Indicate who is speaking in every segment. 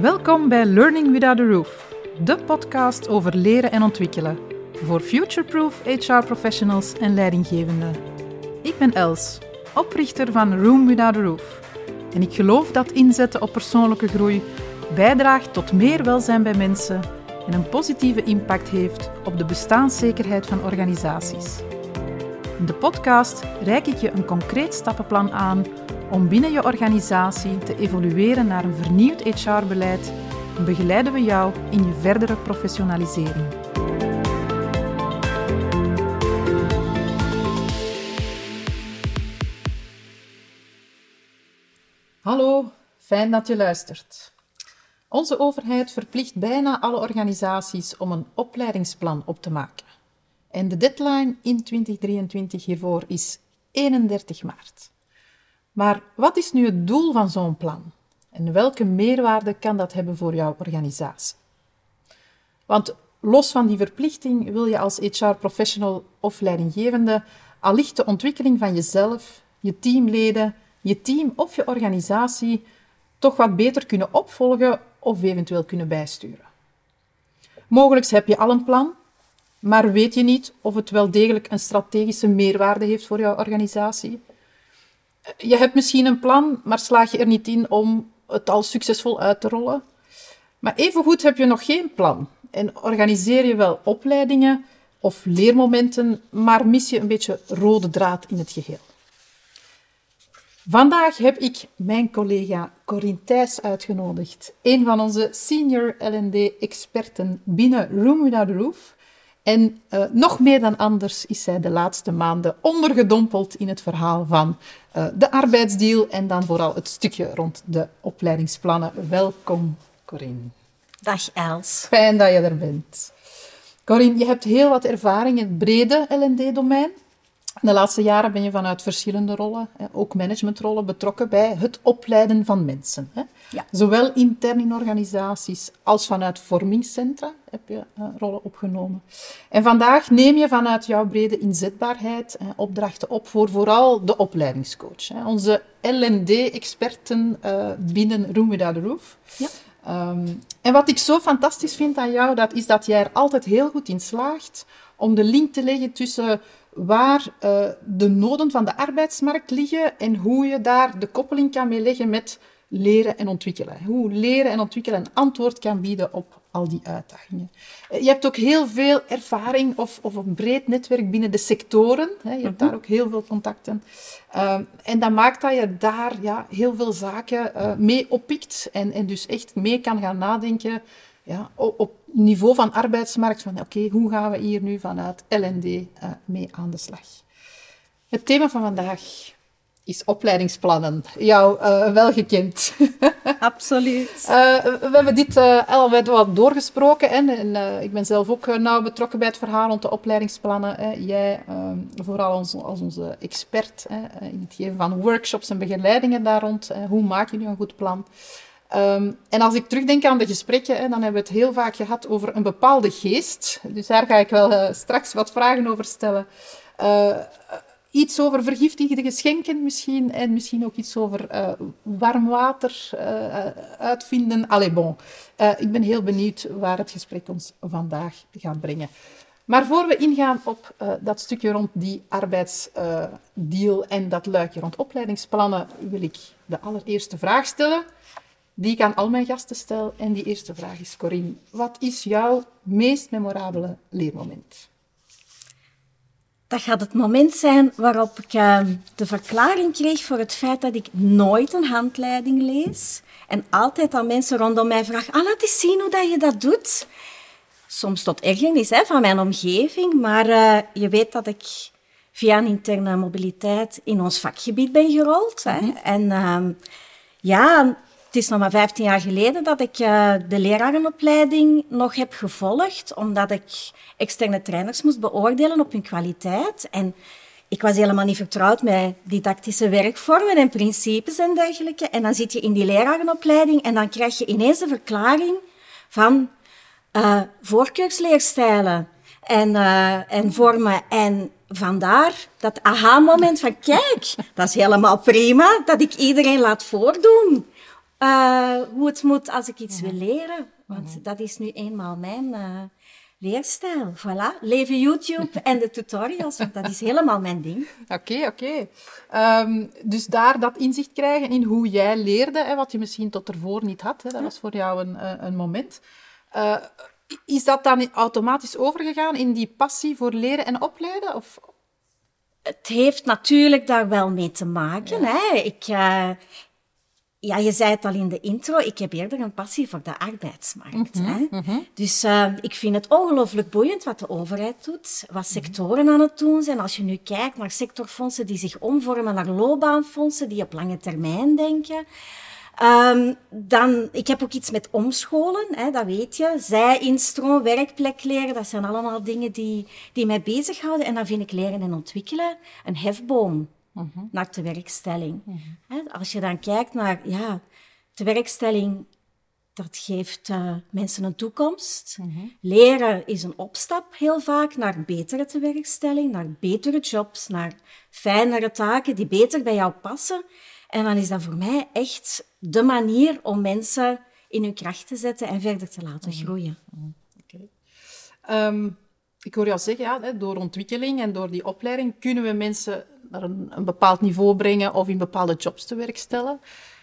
Speaker 1: Welkom bij Learning Without a Roof, de podcast over leren en ontwikkelen voor futureproof HR professionals en leidinggevenden. Ik ben Els, oprichter van Room Without a Roof. En ik geloof dat inzetten op persoonlijke groei bijdraagt tot meer welzijn bij mensen en een positieve impact heeft op de bestaanszekerheid van organisaties. In de podcast reik ik je een concreet stappenplan aan om binnen je organisatie te evolueren naar een vernieuwd HR-beleid en begeleiden we jou in je verdere professionalisering. Hallo, fijn dat je luistert. Onze overheid verplicht bijna alle organisaties om een opleidingsplan op te maken. En de deadline in 2023 hiervoor is 31 maart. Maar wat is nu het doel van zo'n plan? En welke meerwaarde kan dat hebben voor jouw organisatie? Want los van die verplichting wil je als HR-professional of leidinggevende allicht de ontwikkeling van jezelf, je teamleden, je team of je organisatie toch wat beter kunnen opvolgen of eventueel kunnen bijsturen. Mogelijk heb je al een plan, maar weet je niet of het wel degelijk een strategische meerwaarde heeft voor jouw organisatie je hebt misschien een plan, maar slaag je er niet in om het al succesvol uit te rollen. Maar evengoed heb je nog geen plan en organiseer je wel opleidingen of leermomenten, maar mis je een beetje rode draad in het geheel. Vandaag heb ik mijn collega Corinne Thijs uitgenodigd, een van onze senior L&D-experten binnen Room Without a Roof. En uh, nog meer dan anders is zij de laatste maanden ondergedompeld in het verhaal van uh, de arbeidsdeal en dan vooral het stukje rond de opleidingsplannen. Welkom, Corinne.
Speaker 2: Dag Els.
Speaker 1: Fijn dat je er bent. Corinne, je hebt heel wat ervaring in het brede L&D-domein. De laatste jaren ben je vanuit verschillende rollen, ook managementrollen, betrokken bij het opleiden van mensen. Ja. Zowel intern in organisaties als vanuit vormingscentra heb je uh, rollen opgenomen. En vandaag neem je vanuit jouw brede inzetbaarheid opdrachten op voor vooral de opleidingscoach. Onze L&D-experten uh, binnen Room Without a Roof. Ja. Um, en wat ik zo fantastisch vind aan jou, dat is dat jij er altijd heel goed in slaagt om de link te leggen tussen waar uh, de noden van de arbeidsmarkt liggen en hoe je daar de koppeling kan mee leggen met leren en ontwikkelen. Hoe leren en ontwikkelen een antwoord kan bieden op al die uitdagingen. Je hebt ook heel veel ervaring of, of een breed netwerk binnen de sectoren. Je hebt daar mhm. ook heel veel contacten. Uh, en dat maakt dat je daar ja, heel veel zaken uh, mee oppikt en, en dus echt mee kan gaan nadenken ja, op niveau van arbeidsmarkt. Van oké, hoe gaan we hier nu vanuit L&D uh, mee aan de slag? Het thema van vandaag is opleidingsplannen. Jou uh, wel gekend.
Speaker 2: Absoluut.
Speaker 1: Uh, we hebben dit al wat doorgesproken. Hè, en ik ben zelf ook nauw betrokken bij het verhaal rond de opleidingsplannen. Hè. Jij vooral als, als onze expert hè, in het geven van workshops en begeleidingen daar rond. hoe maak je nu een goed plan? Um, en als ik terugdenk aan de gesprekken, hè, dan hebben we het heel vaak gehad over een bepaalde geest. Dus daar ga ik wel straks wat vragen over stellen iets over vergiftigde geschenken misschien. En misschien ook iets over uh, warm water uitvinden. Allee, bon. Ik ben heel benieuwd waar het gesprek ons vandaag gaat brengen. Maar voor we ingaan op dat stukje rond die arbeidsdeal en dat luikje rond opleidingsplannen, wil ik de allereerste vraag stellen. Die ik aan al mijn gasten stel. En die eerste vraag is, Corinne, wat is jouw meest memorabele leermoment?
Speaker 2: dat gaat het moment zijn waarop ik uh, de verklaring kreeg voor het feit dat ik nooit een handleiding lees. En altijd aan mensen rondom mij vraag, ah, laat eens zien hoe dat je dat doet. Soms tot ergernis hè, van mijn omgeving, maar uh, je weet dat ik via een interne mobiliteit in ons vakgebied ben gerold. Hè. Mm -hmm. En uh, ja, het is nog maar 15 jaar geleden dat ik uh, de lerarenopleiding nog heb gevolgd, omdat ik externe trainers moest beoordelen op hun kwaliteit. En ik was helemaal niet vertrouwd met didactische werkvormen en principes en dergelijke. En dan zit je in die lerarenopleiding en dan krijg je ineens de verklaring van uh, voorkeursleerstijlen en, uh, en vormen. En vandaar dat aha-moment van, kijk, dat is helemaal prima dat ik iedereen laat voordoen. Uh, hoe het moet als ik iets wil leren. Want dat is nu eenmaal mijn uh, leerstijl. Voilà, leven YouTube en de tutorials, want dat is helemaal mijn ding.
Speaker 1: Oké, oké. Ehm, dus daar dat inzicht krijgen in hoe jij leerde, hè, wat je misschien tot ervoor niet had. Hè, dat was voor jou een, eh, een moment. Uh, is dat dan automatisch overgegaan in die passie voor leren en opleiden? Of?
Speaker 2: Het heeft natuurlijk daar wel mee te maken. Hè. Ik, uh, ja, je zei het al in de intro, ik heb eerder een passie voor de arbeidsmarkt. Mhm, hè? Mhm. Dus uh, ik vind het ongelooflijk boeiend wat de overheid doet, wat sectoren aan het doen zijn. Als je nu kijkt naar sectorfondsen die zich omvormen naar loopbaanfondsen, die op lange termijn denken. Um, dan, ik heb ook iets met omscholen, hè, dat weet je. Zij-instroom, werkplek leren, dat zijn allemaal dingen die, die mij bezighouden. En dan vind ik leren en ontwikkelen een hefboom uh naar de werkstelling. Uh Als je dan kijkt naar, ja, de werkstelling, dat geeft uh, mensen een toekomst. Leren is een opstap heel vaak naar betere tewerkstelling, naar betere jobs, naar fijnere taken die beter bij jou passen. En dan is dat voor mij echt de manier om mensen in hun kracht te zetten en verder te laten mhm. groeien.
Speaker 1: Okay. Um, ehm, ik hoor jou zeggen, ja, door ontwikkeling en door die opleiding kunnen we mensen naar een, een, bepaald niveau brengen of in bepaalde jobs te werk stellen.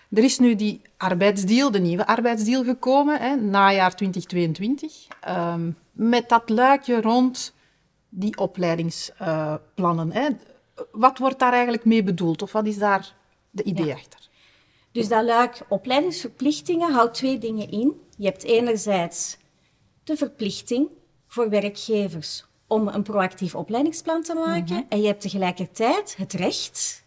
Speaker 1: Er is nu die arbeidsdeal, de nieuwe arbeidsdeal gekomen, hè, najaar 2022, um, met dat luikje rond die opleidingsplannen. Uh, wat wordt daar eigenlijk mee bedoeld of wat is daar de idee achter?
Speaker 2: Dus dat luik opleidingsverplichtingen houdt twee dingen in. Je hebt enerzijds de verplichting voor werkgevers om een proactief opleidingsplan te maken. Mhm. En je hebt tegelijkertijd het recht,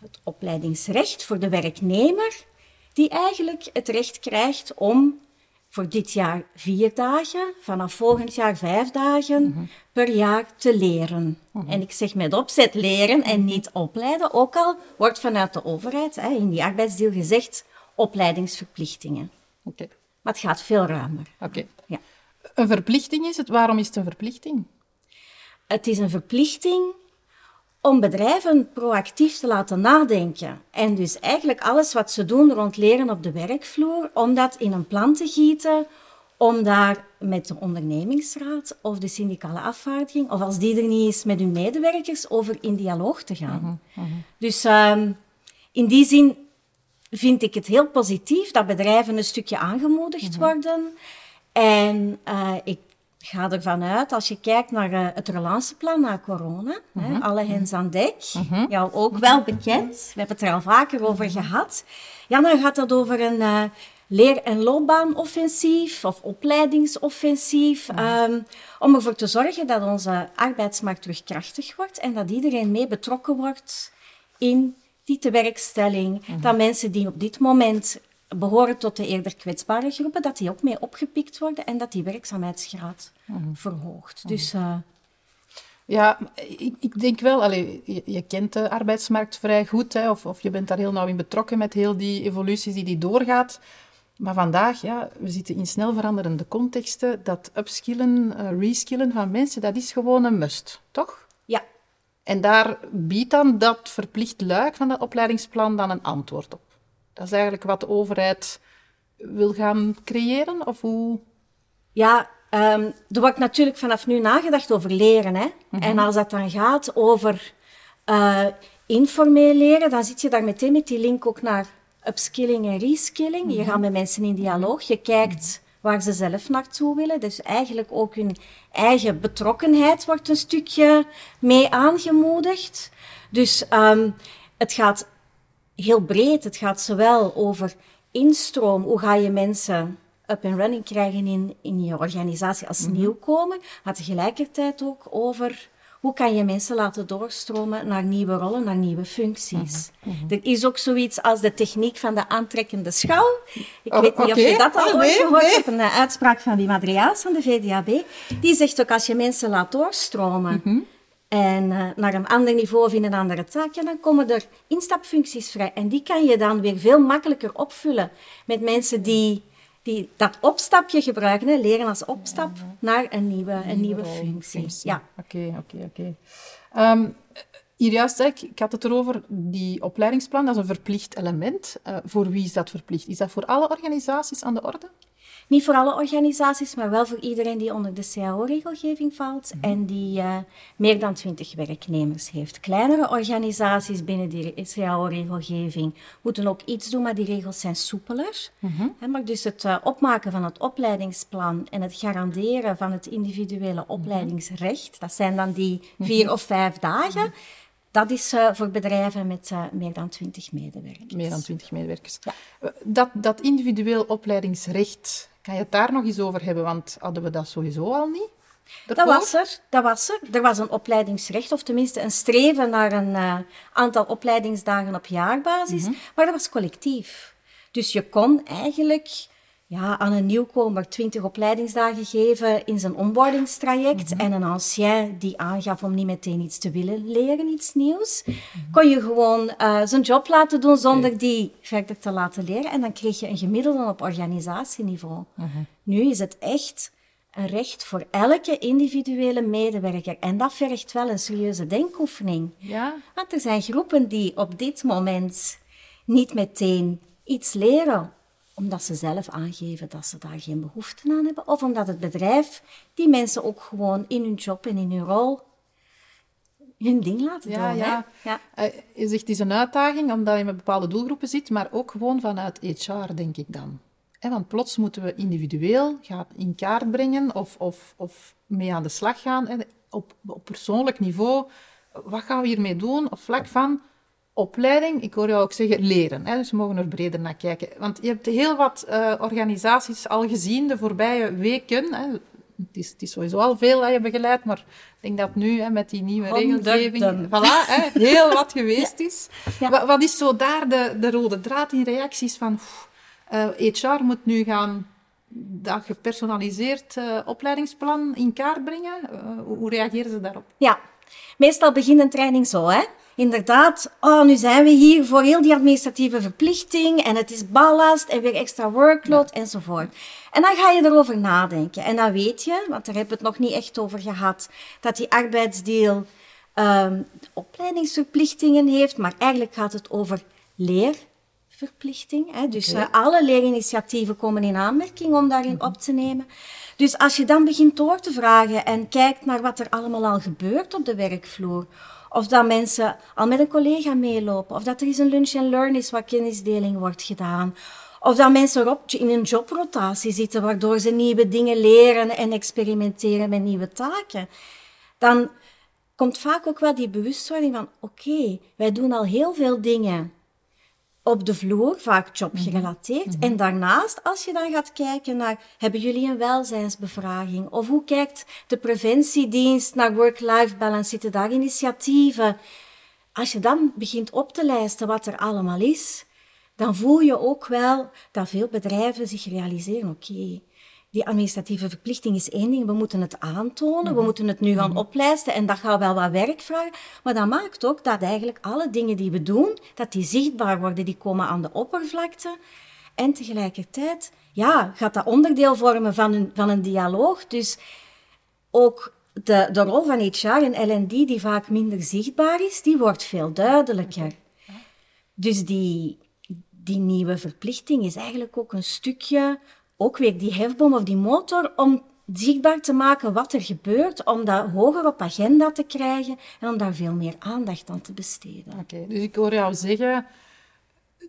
Speaker 2: het opleidingsrecht voor de werknemer, die eigenlijk het recht krijgt om voor dit jaar vier dagen, vanaf volgend jaar vijf dagen mhm. per jaar te leren. Mhm. En ik zeg met opzet leren en niet opleiden, ook al wordt vanuit de overheid hè, in die arbeidsdeel gezegd opleidingsverplichtingen.
Speaker 1: Oké.
Speaker 2: Maar het gaat veel ruimer.
Speaker 1: Oké. Ja. Een verplichting is het. Waarom is het een verplichting?
Speaker 2: Het is een verplichting om bedrijven proactief te laten nadenken. En dus eigenlijk alles wat ze doen rond leren op de werkvloer, om dat in een plan te gieten, om daar met de ondernemingsraad of de syndicale afvaardiging, of als die er niet is, met hun medewerkers over in dialoog te gaan. Mhm, mhm. Dus um, in die zin vind ik het heel positief dat bedrijven een stukje aangemoedigd mhm. worden. En uh, ik ga ervan uit, als je kijkt naar uh, het relanceplan na corona, hè, mhm. alle hens aan dek, mm jou ook wel bekend, we hebben het er al vaker over gehad, ja, dan gaat het over een uh, leer- en loopbaanoffensief of opleidingsoffensief, um, om ervoor te zorgen dat onze arbeidsmarkt terug krachtig wordt en dat iedereen mee betrokken wordt in die tewerkstelling, dat mensen die op dit moment behoren tot de eerder kwetsbare groepen, dat die ook mee opgepikt worden en dat die werkzaamheidsgraad mhm. verhoogt. Mhm. Dus... Uh,
Speaker 1: ja, ik, ik, denk wel, allee, je, je, kent de arbeidsmarkt vrij goed, hè, of, of je bent daar heel nauw in betrokken met heel die evoluties die die doorgaat. Maar vandaag, ja, we zitten in snel veranderende contexten. Dat upskillen, uh, reskillen van mensen, dat is gewoon een must, toch?
Speaker 2: Ja.
Speaker 1: En daar biedt dan dat verplicht luik van dat opleidingsplan dan een antwoord op. Dat is eigenlijk wat de overheid wil gaan creëren? Of hoe?
Speaker 2: Ja, um, er wordt natuurlijk vanaf nu nagedacht over leren. Hè? Mhm. En als dat dan gaat over uh, informeel leren, dan zit je daar meteen met die link ook naar upskilling en reskilling. Je mhm. gaat met mensen in dialoog, je kijkt waar ze zelf naartoe willen. Dus eigenlijk ook hun eigen betrokkenheid wordt een stukje mee aangemoedigd. Dus um, het gaat heel breed. Het gaat zowel over instroom, hoe ga je mensen up and running krijgen in, in je organisatie als mm nieuwkomer, maar tegelijkertijd ook over hoe kan je mensen laten doorstromen naar nieuwe rollen, naar nieuwe functies. Mhm. Mhm. Er is ook zoiets als de techniek van de aantrekkende schouw. Ik weet niet of je dat al ooit gehoord hebt. Een uitspraak van Wim Adriaans van de VDAB. Die zegt ook als je mensen laat doorstromen, mhm en uh, naar een ander niveau of in een andere taak, ja, dan komen er instapfuncties vrij. En die kan je dan weer veel makkelijker opvullen met mensen die, die dat opstapje gebruiken, hè, leren als opstap naar een nieuwe, een nieuwe functie.
Speaker 1: Ja. Oké, oké, oké. Ehm, hier juist, ik, ik had het erover, die opleidingsplan, dat is een verplicht element. Uh, voor wie is dat verplicht? Is dat voor alle organisaties aan de orde?
Speaker 2: Niet voor alle organisaties, maar wel voor iedereen die onder de CAO-regelgeving valt mm -hmm. en die uh, meer dan 20 werknemers heeft. Kleinere organisaties binnen die CAO-regelgeving moeten ook iets doen, maar die regels zijn soepeler. Mm -hmm. maar dus het uh, opmaken van het opleidingsplan en het garanderen van het individuele opleidingsrecht, dat zijn dan die vier of vijf dagen. Dat is uh, voor bedrijven met uh, meer dan 20 medewerkers.
Speaker 1: Meer dan 20 medewerkers. Ja. Dat, dat individueel opleidingsrecht, kan je het daar nog eens over hebben? Want hadden we dat sowieso al niet?
Speaker 2: Dat was er, dat was er. Er was een opleidingsrecht, of tenminste een streven naar een uh, aantal opleidingsdagen op jaarbasis, mm -hmm. maar dat was collectief. Dus je kon eigenlijk ja, aan een nieuwkomer 20 opleidingsdagen geven in zijn onboardingstraject mm -hmm. en een ancien die aangaf om niet meteen iets te willen leren, iets nieuws, mm -hmm. kon je gewoon uh, zijn job laten doen zonder die verder te laten leren en dan kreeg je een gemiddelde op organisatieniveau. Mm -hmm. Nu is het echt een recht voor elke individuele medewerker en dat vergt wel een serieuze denkoefening.
Speaker 1: Ja.
Speaker 2: Want er zijn groepen die op dit moment niet meteen iets leren omdat ze zelf aangeven dat ze daar geen behoefte aan hebben, of omdat het bedrijf die mensen ook gewoon in hun job en in hun rol hun ding laten
Speaker 1: ja,
Speaker 2: doen.
Speaker 1: Ja. ja. Uh, je zegt het is een uitdaging omdat je met bepaalde doelgroepen zit, maar ook gewoon vanuit HR, denk ik dan. He, want plots moeten we individueel gaan in kaart brengen of, of, of mee aan de slag gaan. He, op, op persoonlijk niveau, wat gaan we hiermee doen? Op vlak van opleiding, ik hoor jou ook zeggen leren. Hè, dus we mogen er breder naar kijken. Want je hebt heel wat uh, organisaties al gezien de voorbije weken. Hè. Het, is, het is sowieso al veel dat je begeleid, maar ik denk dat nu hè, met die nieuwe regelgeving voilà, hè, heel wat geweest is. Ja. Wat, wat, is zo daar de, de rode draad in reacties van uh, HR moet nu gaan dat gepersonaliseerd uh, opleidingsplan in kaart brengen? hoe, hoe reageren ze daarop?
Speaker 2: Ja, meestal begint een training zo, hè? Inderdaad, oh, nu zijn we hier voor heel die administratieve verplichting en het is ballast en weer extra workload ja. enzovoort. En dan ga je erover nadenken. En dan weet je, want daar hebben we het nog niet echt over gehad, dat die arbeidsdeel um, opleidingsverplichtingen heeft, maar eigenlijk gaat het over leerverplichting. Hè? Dus okay. uh, alle leerinitiatieven komen in aanmerking om daarin mm -hmm. op te nemen. Dus als je dan begint door te vragen en kijkt naar wat er allemaal al gebeurt op de werkvloer, of dat mensen al met een collega meelopen. Of dat er eens een lunch and learn is waar kennisdeling wordt gedaan. Of dat mensen in een jobrotatie zitten, waardoor ze nieuwe dingen leren en experimenteren met nieuwe taken. Dan komt vaak ook wel die bewustwording van, oké, wij doen al heel veel dingen op de vloer, vaak jobgerelateerd. Mm -hmm. En daarnaast, als je dan gaat kijken naar, hebben jullie een welzijnsbevraging? Of hoe kijkt de preventiedienst naar work-life balance? Zitten daar initiatieven? Als je dan begint op te lijsten wat er allemaal is, dan voel je ook wel dat veel bedrijven zich realiseren, oké, okay, die administratieve verplichting is één ding. We moeten het aantonen, mm -hmm. we moeten het nu gaan mm -hmm. oplijsten en dat gaat wel wat werk vragen. Maar dat maakt ook dat eigenlijk alle dingen die we doen, dat die zichtbaar worden, die komen aan de oppervlakte. En tegelijkertijd, ja, gaat dat onderdeel vormen van een, van een dialoog. Dus ook de, de rol van HR en L&D, die vaak minder zichtbaar is, die wordt veel duidelijker. Dus die, die nieuwe verplichting is eigenlijk ook een stukje ook weer die hefboom of die motor om zichtbaar te maken wat er gebeurt, om dat hoger op agenda te krijgen en om daar veel meer aandacht aan te besteden.
Speaker 1: Oké, okay, dus ik hoor jou zeggen,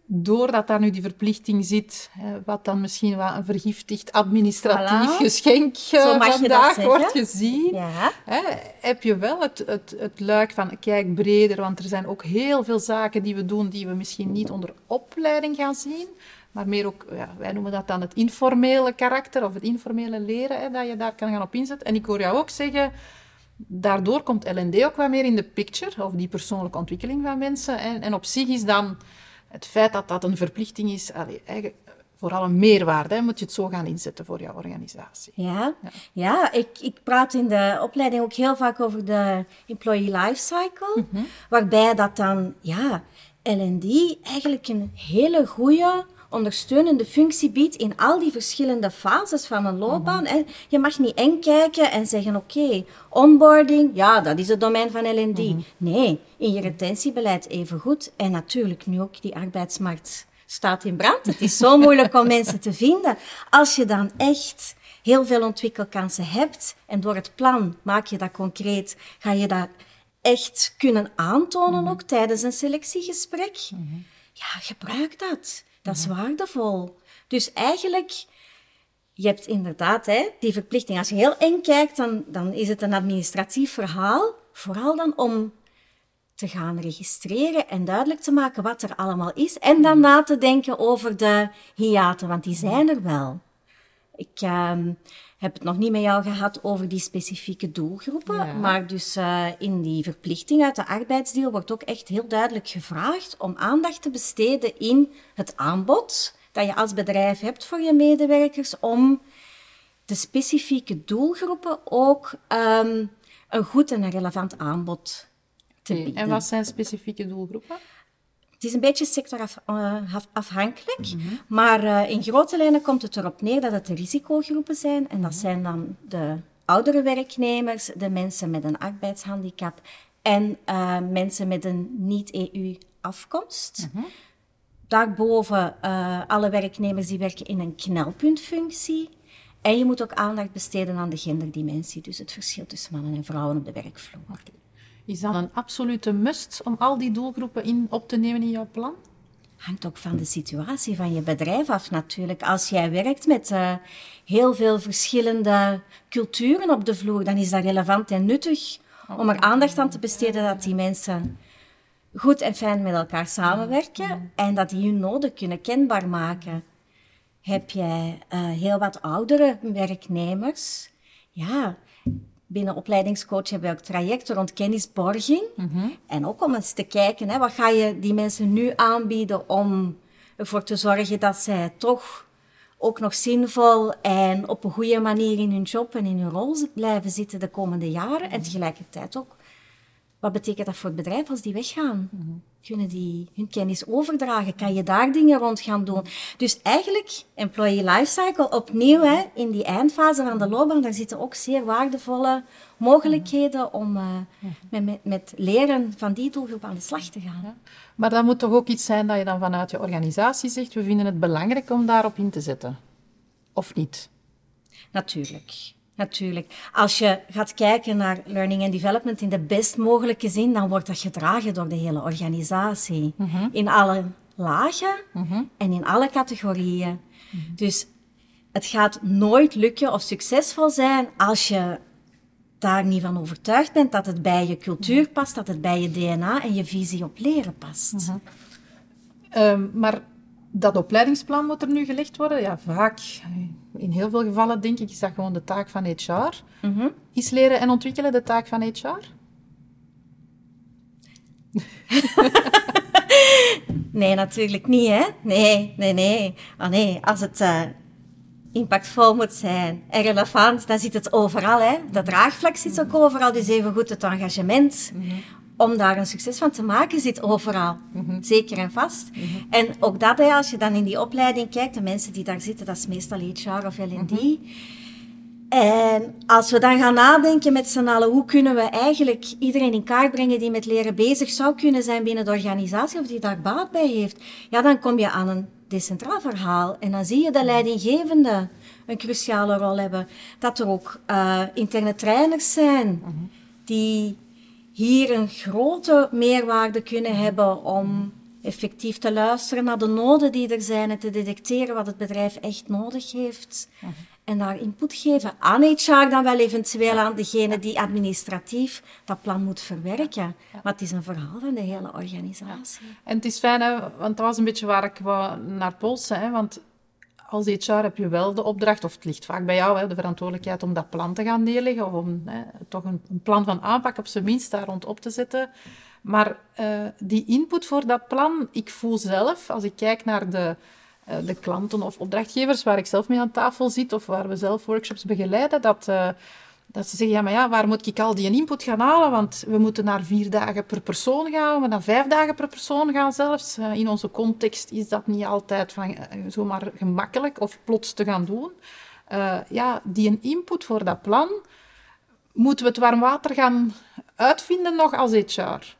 Speaker 1: doordat daar nu die verplichting zit, wat dan misschien wel een vergiftigd administratief voilà. geschenk vandaag wordt gezien,
Speaker 2: ja.
Speaker 1: heb je wel het, het, het luik van kijk breder, want er zijn ook heel veel zaken die we doen die we misschien niet onder opleiding gaan zien, maar meer ook, ja, wij noemen dat dan het informele karakter of het informele leren, hè, dat je daar kan gaan op inzetten. En ik hoor jou ook zeggen, daardoor komt L&D ook wat meer in de picture, of die persoonlijke ontwikkeling van mensen. En, en op zich is dan het feit dat dat een verplichting is, eigenlijk vooral een meerwaarde, hè, moet je het zo gaan inzetten voor jouw organisatie.
Speaker 2: Ja, ja. ja ik, ik praat in de opleiding ook heel vaak over de employee lifecycle, mm -hmm. waarbij dat dan, ja, L&D eigenlijk een hele goede ondersteunende functie biedt in al die verschillende fases van een loopbaan. En je mag niet eng kijken en zeggen, oké, onboarding, ja, dat is het domein van L&D. Nee, in je retentiebeleid even goed. En natuurlijk nu ook die arbeidsmarkt staat in brand. Het is zo moeilijk om mensen te vinden. Als je dan echt heel veel ontwikkelkansen hebt en door het plan maak je dat concreet, ga je dat echt kunnen aantonen ook tijdens een selectiegesprek. Ja, gebruik dat. Dat is waardevol. Dus eigenlijk, je hebt inderdaad hè, die verplichting. Als je heel eng kijkt, dan, dan is het een administratief verhaal. Vooral dan om te gaan registreren en duidelijk te maken wat er allemaal is. En dan na te denken over de hiaten, want die zijn er wel. Ik uh, heb het nog niet met jou gehad over die specifieke doelgroepen, maar dus uh, in die verplichting uit de arbeidsdeal wordt ook echt heel duidelijk gevraagd om aandacht te besteden in het aanbod dat je als bedrijf hebt voor je medewerkers om de specifieke doelgroepen ook um, een goed en een relevant aanbod te bieden.
Speaker 1: En wat zijn specifieke doelgroepen?
Speaker 2: Het is een beetje sectorafhankelijk, uh, mm -hmm. maar uh, in grote lijnen komt het erop neer dat het de risicogroepen zijn. En dat zijn dan de oudere werknemers, de mensen met een arbeidshandicap en uh, mensen met een niet-EU-afkomst. Mm -hmm. Daarboven alle werknemers die werken in een knelpuntfunctie. En je moet ook aandacht besteden aan de genderdimensie, dus het verschil tussen mannen en vrouwen op de werkvloer.
Speaker 1: Okay. Is dat een absolute must om al die doelgroepen in, op te nemen in jouw plan?
Speaker 2: Hangt ook van de situatie van je bedrijf af natuurlijk. Als jij werkt met uh, heel veel verschillende culturen op de vloer, dan is dat relevant en nuttig om er aandacht aan te besteden dat die mensen goed en fijn met elkaar samenwerken en dat die hun noden kunnen kenbaar maken. Heb jij uh, heel wat oudere werknemers? Ja, binnen opleidingscoach hebben we ook trajecten rond kennisborging. Mm En ook om eens te kijken, hè, wat ga je die mensen nu aanbieden om ervoor te zorgen dat zij toch ook nog zinvol en op een goede manier in hun job en in hun rol blijven zitten de komende jaren. En tegelijkertijd ook, wat betekent dat voor het bedrijf als die weggaan? Mm kunnen die hun kennis overdragen? Kan je daar dingen rond gaan doen? Dus eigenlijk, employee lifecycle, opnieuw hè, in die eindfase van de loopbaan, daar zitten ook zeer waardevolle mogelijkheden om uh, met, met, met, leren van die doelgroep aan de slag te gaan. Ja.
Speaker 1: Maar dat moet toch ook iets zijn dat je dan vanuit je organisatie zegt, we vinden het belangrijk om daarop in te zetten? Of niet?
Speaker 2: Natuurlijk. Natuurlijk. Als je gaat kijken naar learning and development in de best mogelijke zin, dan wordt dat gedragen door de hele organisatie. Mm -hmm. In alle lagen mm -hmm. en in alle categorieën. Mm -hmm. Dus het gaat nooit lukken of succesvol zijn als je daar niet van overtuigd bent dat het bij je cultuur past, dat het bij je DNA en je visie op leren past.
Speaker 1: Um, maar dat opleidingsplan moet er nu gelegd worden. Ja, vaak, in heel veel gevallen denk ik, is dat gewoon de taak van HR. Mm -hmm. Is leren en ontwikkelen de taak van HR?
Speaker 2: nee, natuurlijk niet, hè? Nee, nee, nee. Oh, nee, als het uh, impactvol moet zijn en relevant, dan zit het overal, hè? Dat draagvlak zit ook overal, dus even goed het engagement. Mm -hmm om daar een succes van te maken, zit overal. Mm -hmm. Zeker en vast. Mm -hmm. En ook dat, als je dan in die opleiding kijkt, de mensen die daar zitten, dat is meestal HR of L&D. Mm -hmm. En als we dan gaan nadenken met z'n allen, hoe kunnen we eigenlijk iedereen in kaart brengen die met leren bezig zou kunnen zijn binnen de organisatie of die daar baat bij heeft, ja, dan kom je aan een decentraal verhaal. En dan zie je de leidinggevende een cruciale rol hebben. Dat er ook uh, interne trainers zijn die hier een grote meerwaarde kunnen hebben om effectief te luisteren naar de noden die er zijn en te detecteren wat het bedrijf echt nodig heeft. En daar input geven aan HR dan wel eventueel aan degene die administratief dat plan moet verwerken. Maar het is een verhaal van de hele organisatie.
Speaker 1: En het is fijn, hè, want dat was een beetje waar ik wou naar polsen. Hè, want als HR heb je wel de opdracht, of het ligt vaak bij jou, hè, de verantwoordelijkheid om dat plan te gaan neerleggen, of om hè, toch een, een, plan van aanpak op zijn minst daar rond op te zetten. Maar uh, die input voor dat plan, ik voel zelf, als ik kijk naar de, uh, de klanten of opdrachtgevers waar ik zelf mee aan tafel zit, of waar we zelf workshops begeleiden, dat, uh, Dat ze zeggen, ja, maar ja, waar moet ik al die input gaan halen? Want we moeten naar vier dagen per persoon gaan, we naar vijf dagen per persoon gaan zelfs. Eh, in onze context is dat niet altijd van, eh, zomaar gemakkelijk of plots te gaan doen. Uh, ja, die een input voor dat plan, moeten we het warm water gaan uitvinden nog als HR?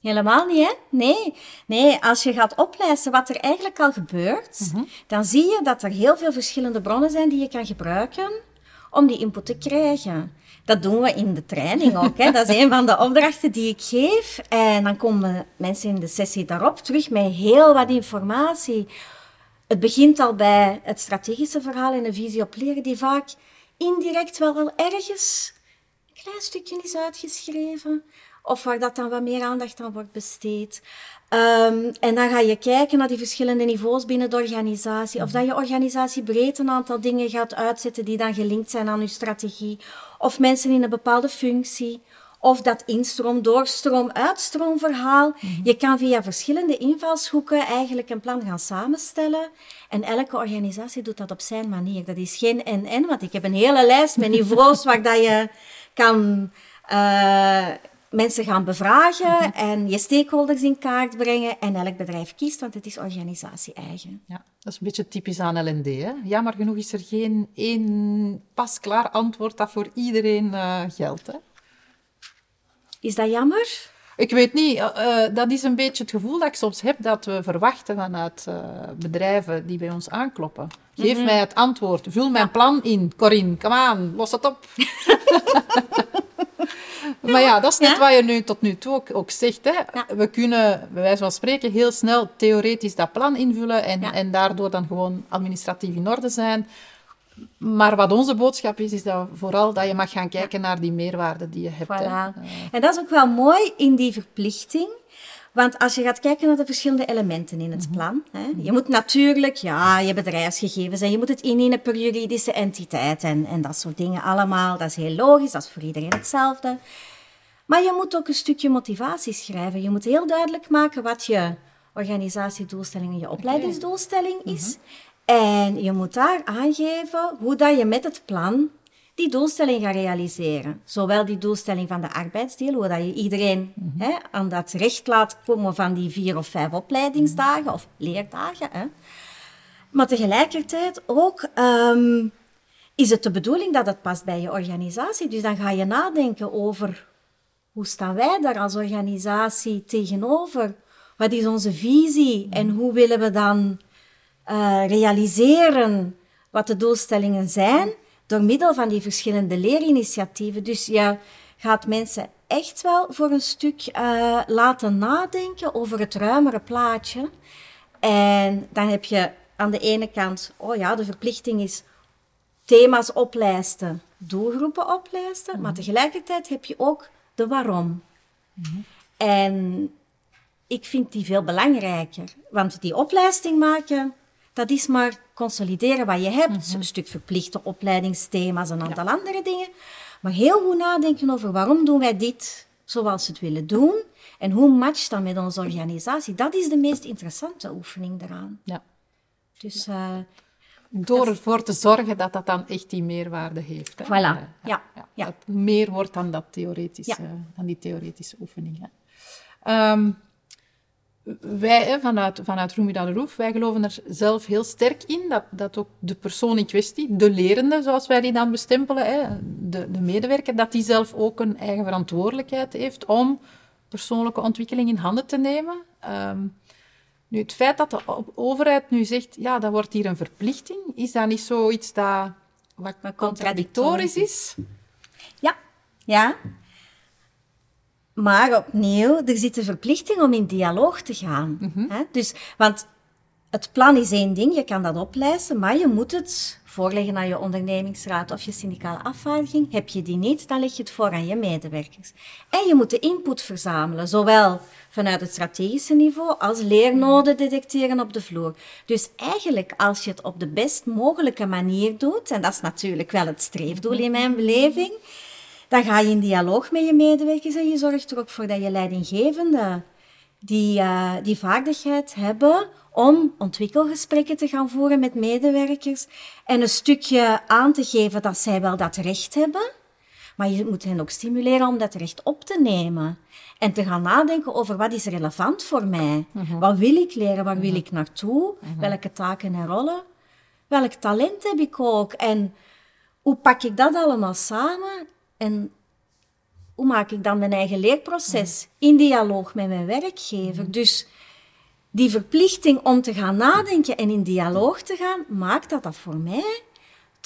Speaker 2: Helemaal niet, hè? Nee. Nee, als je gaat oplijsten wat er eigenlijk al gebeurt, mhm. dan zie je dat er heel veel verschillende bronnen zijn die je kan gebruiken om die input te krijgen. Dat doen we in de training ook. Hè. Dat is een van de opdrachten die ik geef. En dan komen mensen in de sessie daarop terug met heel wat informatie. Het begint al bij het strategische verhaal en de visie op leren, die vaak indirect wel wel ergens een klein stukje is uitgeschreven. Of waar dat dan wat meer aandacht aan wordt besteed. Um, en dan ga je kijken naar die verschillende niveaus binnen de organisatie. Of dat je organisatie breed een aantal dingen gaat uitzetten die dan gelinkt zijn aan je strategie. Of mensen in een bepaalde functie. Of dat instroom, doorstroom, uitstroomverhaal. Mm Je kan via verschillende invalshoeken eigenlijk een plan gaan samenstellen. En elke organisatie doet dat op zijn manier. Dat is geen en-en, want ik heb een hele lijst met niveaus waar dat je kan... Uh, mensen gaan bevragen mhm. en je stakeholders in kaart brengen en elk bedrijf kiest, want het is organisatie-eigen.
Speaker 1: Ja, dat is een beetje typisch aan LND. Hè? Jammer genoeg is er geen één pasklaar antwoord dat voor iedereen uh, geldt. Hè?
Speaker 2: Is dat jammer?
Speaker 1: Ik weet niet. Uh, dat is een beetje het gevoel dat ik soms heb dat we verwachten vanuit uh, bedrijven die bij ons aankloppen. Geef mhm. mij het antwoord. Vul mijn plan in. Corinne, kom aan, los het op. maar ja, dat is net wat je nu tot nu toe ook, ook zegt. Hè. We kunnen, bij wijze van spreken, heel snel theoretisch dat plan invullen en, en daardoor dan gewoon administratief in orde zijn. Maar wat onze boodschap is, is dat vooral dat je mag gaan kijken naar die meerwaarde die je hebt.
Speaker 2: Voilà. En dat is ook wel mooi in die verplichting. Want als je gaat kijken naar de verschillende elementen in het mhm. plan, hè, je moet natuurlijk, ja, je bedrijfsgegevens en je moet het innemen per juridische entiteit en, en dat soort dingen allemaal. Dat is heel logisch, dat is voor iedereen hetzelfde. Maar je moet ook een stukje motivatie schrijven. Je moet heel duidelijk maken wat je organisatiedoelstelling en je opleidingsdoelstelling is. Mhm. En je moet daar aangeven hoe dat je met het plan die doelstelling gaat realiseren. Zowel die doelstelling van de arbeidsdeel, hoe dat je iedereen mhm. hè, aan dat recht laat komen van die vier of vijf opleidingsdagen of leerdagen. Hè. Maar tegelijkertijd ook um, is het de bedoeling dat het past bij je organisatie. Dus dan ga je nadenken over hoe staan wij daar als organisatie tegenover? Wat is onze visie en hoe willen we dan uh, realiseren wat de doelstellingen zijn? Door middel van die verschillende leerinitiatieven. Dus je gaat mensen echt wel voor een stuk uh, laten nadenken over het ruimere plaatje. En dan heb je aan de ene kant, oh ja, de verplichting is thema's oplijsten, doelgroepen oplijsten, maar mhm. tegelijkertijd heb je ook de waarom. Mhm. En ik vind die veel belangrijker, want die oplijsting maken, dat is maar consolideren wat je hebt. Mhm. Een stuk verplichte opleidingsthema's, een aantal andere dingen. Maar heel goed nadenken over waarom doen wij dit zoals we het willen doen. En hoe matcht dat met onze organisatie? Dat is de meest interessante oefening daaraan. Ja.
Speaker 1: Dus... Uh, door ervoor te zorgen dat dat dan echt die meerwaarde heeft. Hè?
Speaker 2: Voilà, ja. ja,
Speaker 1: ja. Dat meer wordt dan, dat theoretische, dan die theoretische oefening. Hè? Wij vanuit, vanuit Rumida de Roef, wij geloven er zelf heel sterk in dat, dat ook de persoon in kwestie, de lerende, zoals wij die dan bestempelen, hè, de, de medewerker, dat die zelf ook een eigen verantwoordelijkheid heeft om persoonlijke ontwikkeling in handen te nemen. Ehm, nu, het feit dat de overheid nu zegt, ja, dat wordt hier een verplichting, is dat niet zoiets dat wat contradictorisch is?
Speaker 2: Ja, ja. Maar opnieuw, er zit een verplichting om in dialoog te gaan. Mhm. hè? Dus, want het plan is één ding, je kan dat oplijsten, maar je moet het voorleggen aan je ondernemingsraad of je syndicale afvaardiging. Heb je die niet, dan leg je het voor aan je medewerkers. En je moet de input verzamelen, zowel vanuit het strategische niveau als leernoden detecteren op de vloer. Dus eigenlijk, als je het op de best mogelijke manier doet, en dat is natuurlijk wel het streefdoel in mijn beleving, dan ga je in dialoog met je medewerkers en je zorgt er ook voor dat je leidinggevenden die, uh, die vaardigheid hebben om ontwikkelgesprekken te gaan voeren met medewerkers en een stukje aan te geven dat zij wel dat recht hebben. Maar je moet hen ook stimuleren om dat recht op te nemen. En te gaan nadenken over wat is relevant voor mij. Wat wil ik leren? Waar wil ik naartoe? Welke taken en rollen? Welk talent heb ik ook? En hoe pak ik dat allemaal samen? En hoe maak ik dan mijn eigen leerproces in dialoog met mijn werkgever? Dus die verplichting om te gaan nadenken en in dialoog te gaan, maakt dat dat voor mij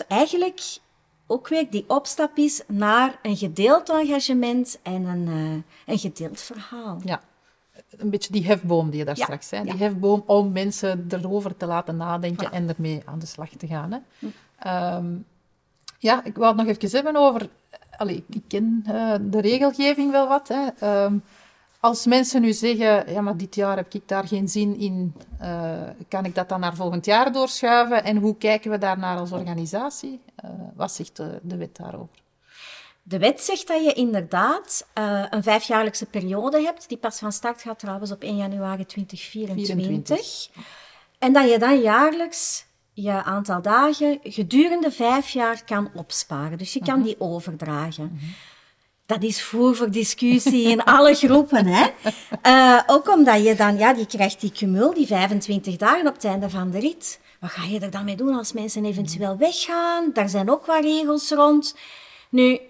Speaker 2: eigenlijk ook weer die opstap is naar een gedeeld engagement en een, uh, een gedeeld verhaal.
Speaker 1: Ja, een beetje die hefboom die je daar straks zei. Die hefboom om mensen erover te laten nadenken en ermee aan de slag te gaan. Hè. Hm. Ehm, ja, ik wou het nog even hebben over... Allee, ik ken uh, de regelgeving wel wat. Hè. Ehm, als mensen nu zeggen, ja, maar dit jaar heb ik daar geen zin in, uh, kan ik dat dan naar volgend jaar doorschuiven? En hoe kijken we daarnaar als organisatie? Uh, wat zegt de, de, wet daarover?
Speaker 2: De wet zegt dat je inderdaad uh, een vijfjaarlijkse periode hebt, die pas van start gaat trouwens op 1 januari 2024. En dat je dan jaarlijks je aantal dagen gedurende vijf jaar kan opsparen. Dus je kan mhm. die overdragen. -hmm dat is voer voor discussie in alle groepen. Hè? Uh, ook omdat je dan, ja, je krijgt die cumul, die 25 dagen op het einde van de rit. Wat ga je er dan mee doen als mensen eventueel weggaan? Daar zijn ook wat regels rond. Nu,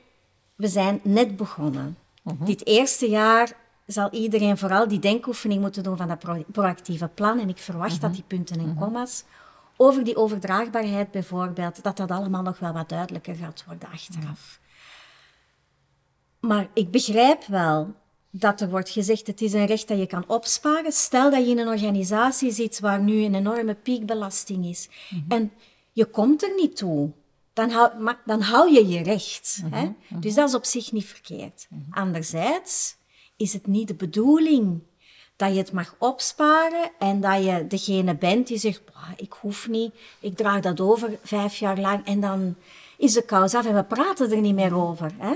Speaker 2: we zijn net begonnen. Mhm. Dit eerste jaar zal iedereen vooral die denkoefening moeten doen van dat proactieve plan. En ik verwacht dat mhm. die punten en commas over die overdraagbaarheid bijvoorbeeld, dat dat allemaal nog wel wat duidelijker gaat worden achteraf. Maar ik begrijp wel dat er wordt gezegd, het is een recht dat je kan opsparen. Stel dat je in een organisatie zit waar nu een enorme piekbelasting is. Mhm. En je komt er niet toe. Dan hou, dan hou je je recht. hè? Mhm, mhm. Dus dat is op zich niet verkeerd. Anderzijds is het niet de bedoeling dat je het mag opsparen en dat je degene bent die zegt, ik hoef niet, ik draag dat over vijf jaar lang en dan is de kous af en we praten er niet meer over. Hè?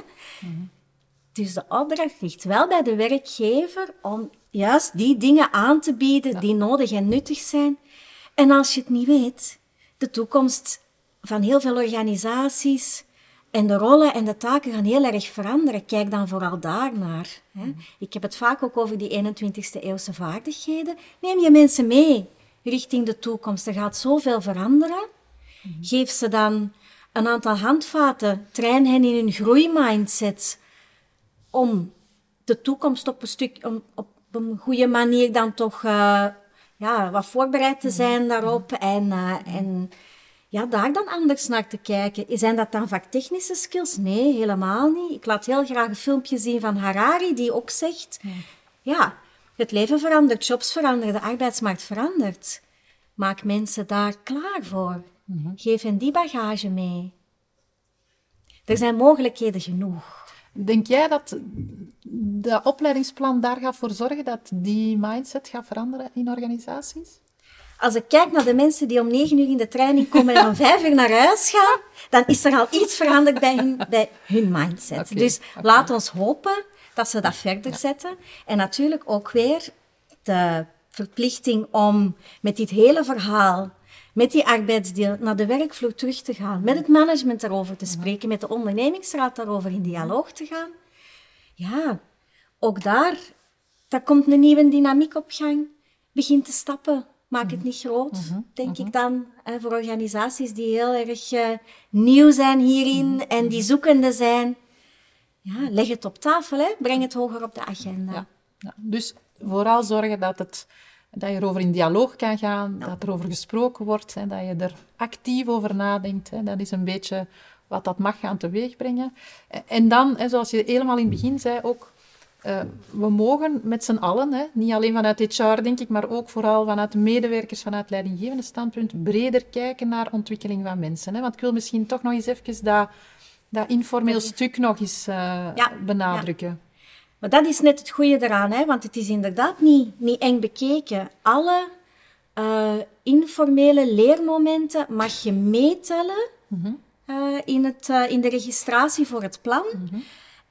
Speaker 2: Dus de opdracht ligt wel bij de werkgever om juist die dingen aan te bieden die nodig en nuttig zijn. En als je het niet weet, de toekomst van heel veel organisaties en de rollen en de taken gaan heel erg veranderen. Kijk dan vooral daarnaar. Hè. Mm. Ik heb het vaak ook over die 21ste eeuwse vaardigheden. Neem je mensen mee richting de toekomst. Er gaat zoveel veranderen. Mm. Geef ze dan een aantal handvaten. Train hen in hun groeimindset om de toekomst op een stuk, om, op een goede manier dan toch uh, ja, wat voorbereid te zijn daarop en, uh, en ja, daar dan anders naar te kijken. Zijn dat dan vaktechnische skills? Nee, helemaal niet. Ik laat heel graag een filmpje zien van Harari die ook zegt, ja, het leven verandert, jobs veranderen, de arbeidsmarkt verandert. Maak mensen daar klaar voor. Mhm. Geef hen die bagage mee. Er zijn mogelijkheden genoeg.
Speaker 1: Denk jij dat de opleidingsplan daar gaat voor zorgen dat die mindset gaat veranderen in organisaties?
Speaker 2: Als ik kijk naar de mensen die om negen uur in de training komen en om vijf uur naar huis gaan, dan is er al iets veranderd bij hun, bij hun mindset. dus laat ons hopen dat ze dat verder zetten. En natuurlijk ook weer de verplichting om met dit hele verhaal met die arbeidsdeel naar de werkvloer terug te gaan, met het management daarover te spreken, met de ondernemingsraad daarover in dialoog te gaan. Ja, ook daar, daar komt een nieuwe dynamiek op gang. Begin te stappen. Maak het niet groot, mhm. denk ik dan. Hè, voor organisaties die heel erg uh, nieuw zijn hierin mhm. en die zoekende zijn. Ja, leg het op tafel, hè. breng het hoger op de agenda. Ja.
Speaker 1: Ja. Dus vooral zorgen dat het dat je erover in dialoog kan gaan, dat er over gesproken wordt, hè, dat je er actief over nadenkt. Hè. Dat is een beetje wat dat mag gaan teweegbrengen. En dan, hè, zoals je helemaal in het begin zei, ook... Uh, we mogen met z'n allen, hè, niet alleen vanuit HR denk ik, maar ook vooral vanuit de medewerkers, vanuit leidinggevende standpunt, breder kijken naar ontwikkeling van mensen. Hè. Want ik wil misschien toch nog eens even dat, dat informeel stuk nog eens uh, benadrukken.
Speaker 2: Maar dat is net het goede eraan, hè? want het is inderdaad niet, niet eng bekeken. Alle uh, informele leermomenten mag je meetellen mm uh, in, het, in de registratie voor het plan. Mm -hmm.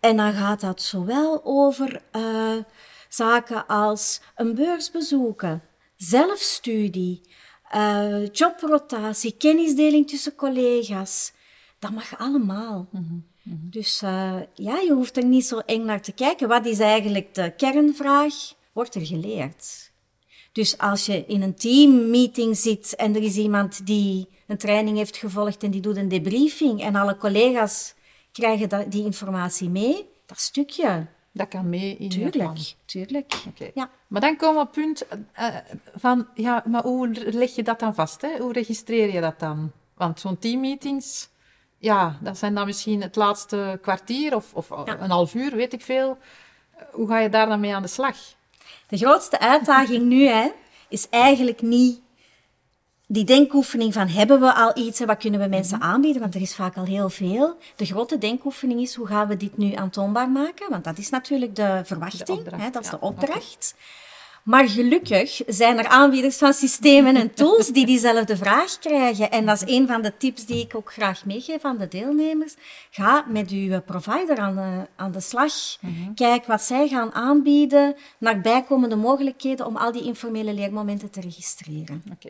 Speaker 2: En dan gaat dat zowel over zaken als een beurs bezoeken, zelfstudie, jobrotatie, kennisdeling tussen collega's. Dat mag allemaal. Mm -hmm. Dus uh, ja, je hoeft er niet zo eng naar te kijken. Wat is eigenlijk de kernvraag? Wordt er geleerd? Dus als je in een teammeeting zit en er is iemand die een training heeft gevolgd en die doet een debriefing en alle collega's krijgen die informatie mee, dat stukje.
Speaker 1: Dat kan mee in
Speaker 2: tuurlijk,
Speaker 1: je plan.
Speaker 2: Tuurlijk,
Speaker 1: Oké.
Speaker 2: Ja.
Speaker 1: Maar dan komen we op het punt uh, van, ja, maar hoe leg je dat dan vast? Hè? Hoe registreer je dat dan? Want zo'n teammeetings, ja, dat zijn dan misschien het laatste kwartier of, of
Speaker 2: Ja.
Speaker 1: een half uur, weet ik veel. Hoe ga je daar dan mee aan de slag?
Speaker 2: De grootste uitdaging nu hè, is eigenlijk niet die denkoefening van hebben we al iets en wat kunnen we mensen aanbieden, want er is vaak al heel veel. De grote denkoefening is hoe gaan we dit nu aantoonbaar maken, want dat is natuurlijk de verwachting,
Speaker 1: De
Speaker 2: hè, dat is
Speaker 1: ja.
Speaker 2: de opdracht. Maar gelukkig zijn er aanbieders van systemen en tools die diezelfde vraag krijgen. En dat is een van de tips die ik ook graag meegeef aan de deelnemers. Ga met uw provider aan de, aan de slag. Kijk wat zij gaan aanbieden naar bijkomende mogelijkheden om al die informele leermomenten te registreren.
Speaker 1: Oké.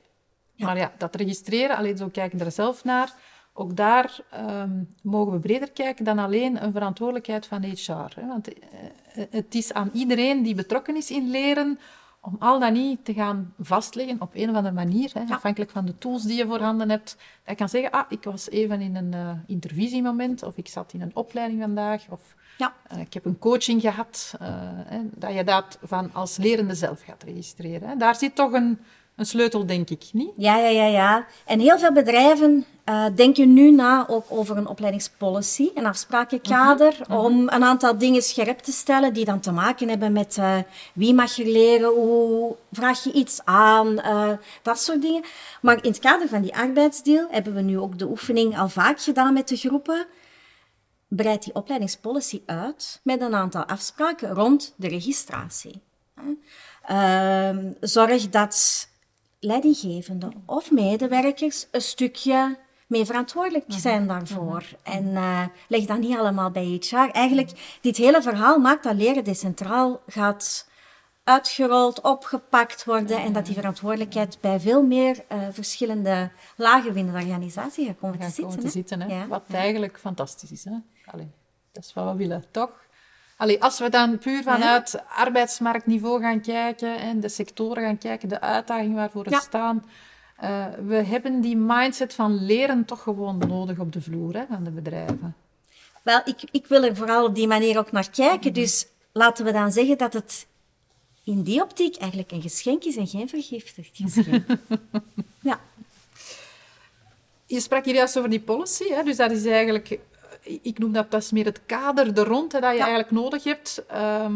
Speaker 1: Maar ja, dat registreren, alleen zo kijken er zelf naar. Ook daar ehm, mogen we breder kijken dan alleen een verantwoordelijkheid van HR. Hè? Want eh, het is aan iedereen die betrokken is in leren om al dan niet te gaan vastleggen op een of andere manier, hè,
Speaker 2: Ja.
Speaker 1: afhankelijk van de tools die je voorhanden hebt. Dat kan zeggen, ah, ik was even in een eh, intervisiemoment, of ik zat in een opleiding vandaag, of
Speaker 2: Ja.
Speaker 1: eh, ik heb een coaching gehad. eh, hè, dat je dat van als lerende zelf gaat registreren. Hè. Daar zit toch een, een sleutel, denk ik, niet?
Speaker 2: Ja, ja, ja, ja. En heel veel bedrijven eh, denken nu na ook over een opleidingspolicy, een afsprakenkader, om een aantal dingen scherp te stellen die dan te maken hebben met eh, wie mag je leren, hoe vraag je iets aan, eh, dat soort dingen. Maar in het kader van die arbeidsdeal hebben we nu ook de oefening al vaak gedaan met de groepen. Breid die opleidingspolicy uit met een aantal afspraken rond de registratie. Ehm, zorg dat leidinggevenden of medewerkers een stukje mee verantwoordelijk zijn daarvoor. En eh, leg dat niet allemaal bij HR. Eigenlijk, dit hele verhaal maakt dat leren decentraal gaat uitgerold, opgepakt worden en dat die verantwoordelijkheid bij veel meer eh, verschillende lagen binnen de organisatie gaat komen te zitten.
Speaker 1: te zitten. Hè?
Speaker 2: Ja.
Speaker 1: Wat eigenlijk fantastisch is. Hè? Allee, dat is wat we willen, toch? Allee, als we dan puur vanuit arbeidsmarktniveau gaan kijken en de sectoren gaan kijken, de uitdagingen waarvoor we
Speaker 2: Ja.
Speaker 1: staan, eh, we hebben die mindset van leren toch gewoon nodig op de vloer hè, van de bedrijven.
Speaker 2: Wel, ik, ik wil er vooral op die manier ook naar kijken. Dus laten we dan zeggen dat het in die optiek eigenlijk een geschenk is en geen vergiftigd geschenk. ja.
Speaker 1: Je sprak hier juist over die policy, hè? dus dat is eigenlijk, ik noem dat, dat is meer het kader er rond hè, dat je
Speaker 2: Ja.
Speaker 1: eigenlijk nodig hebt ehm,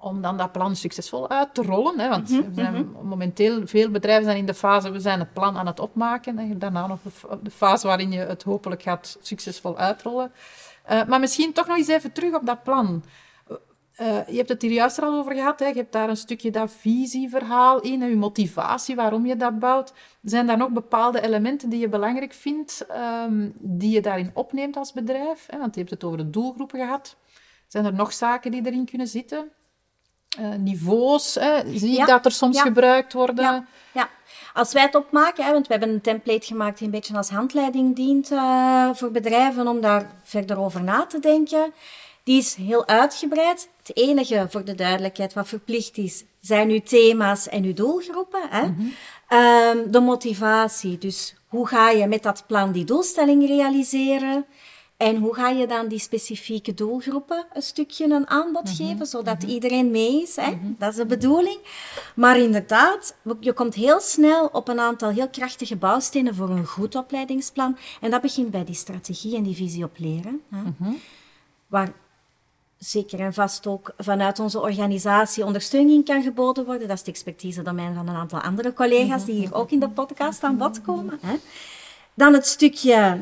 Speaker 1: om dan dat plan succesvol uit te rollen. Hè? Want
Speaker 2: Mhm,
Speaker 1: we zijn momenteel, veel bedrijven zijn in de fase, we zijn het plan aan het opmaken. En daarna nog de fase waarin je het hopelijk gaat succesvol uitrollen. Eh, maar misschien toch nog eens even terug op dat plan. Eh, je hebt het hier juist al over gehad. Hè? Je hebt daar een stukje dat visieverhaal in, en je motivatie, waarom je dat bouwt. Zijn daar nog bepaalde elementen die je belangrijk vindt, ehm, die je daarin opneemt als bedrijf? Hè? Want je hebt het over de doelgroepen gehad. Zijn er nog zaken die erin kunnen zitten? Eh, niveaus, hè? zie je
Speaker 2: Ja.
Speaker 1: dat er soms
Speaker 2: Ja.
Speaker 1: gebruikt worden?
Speaker 2: Ja, ja. Als wij het opmaken, hè, want we hebben een template gemaakt die een beetje als handleiding dient eh, voor bedrijven om daar verder over na te denken. Die is heel uitgebreid. Het enige, voor de duidelijkheid, wat verplicht is, zijn uw thema's en uw doelgroepen. Hè? Ehm, de motivatie, dus hoe ga je met dat plan die doelstelling realiseren? En hoe ga je dan die specifieke doelgroepen een stukje een aanbod geven, zodat iedereen mee is? Hè? Dat is de bedoeling. Maar inderdaad, je komt heel snel op een aantal heel krachtige bouwstenen voor een goed opleidingsplan. En dat begint bij die strategie en die visie op leren. Hè? Waar zeker en vast ook vanuit onze organisatie ondersteuning kan geboden worden. Dat is het expertise-domein van een aantal andere collega's die hier ook in de podcast aan bod komen. Hè? Dan het stukje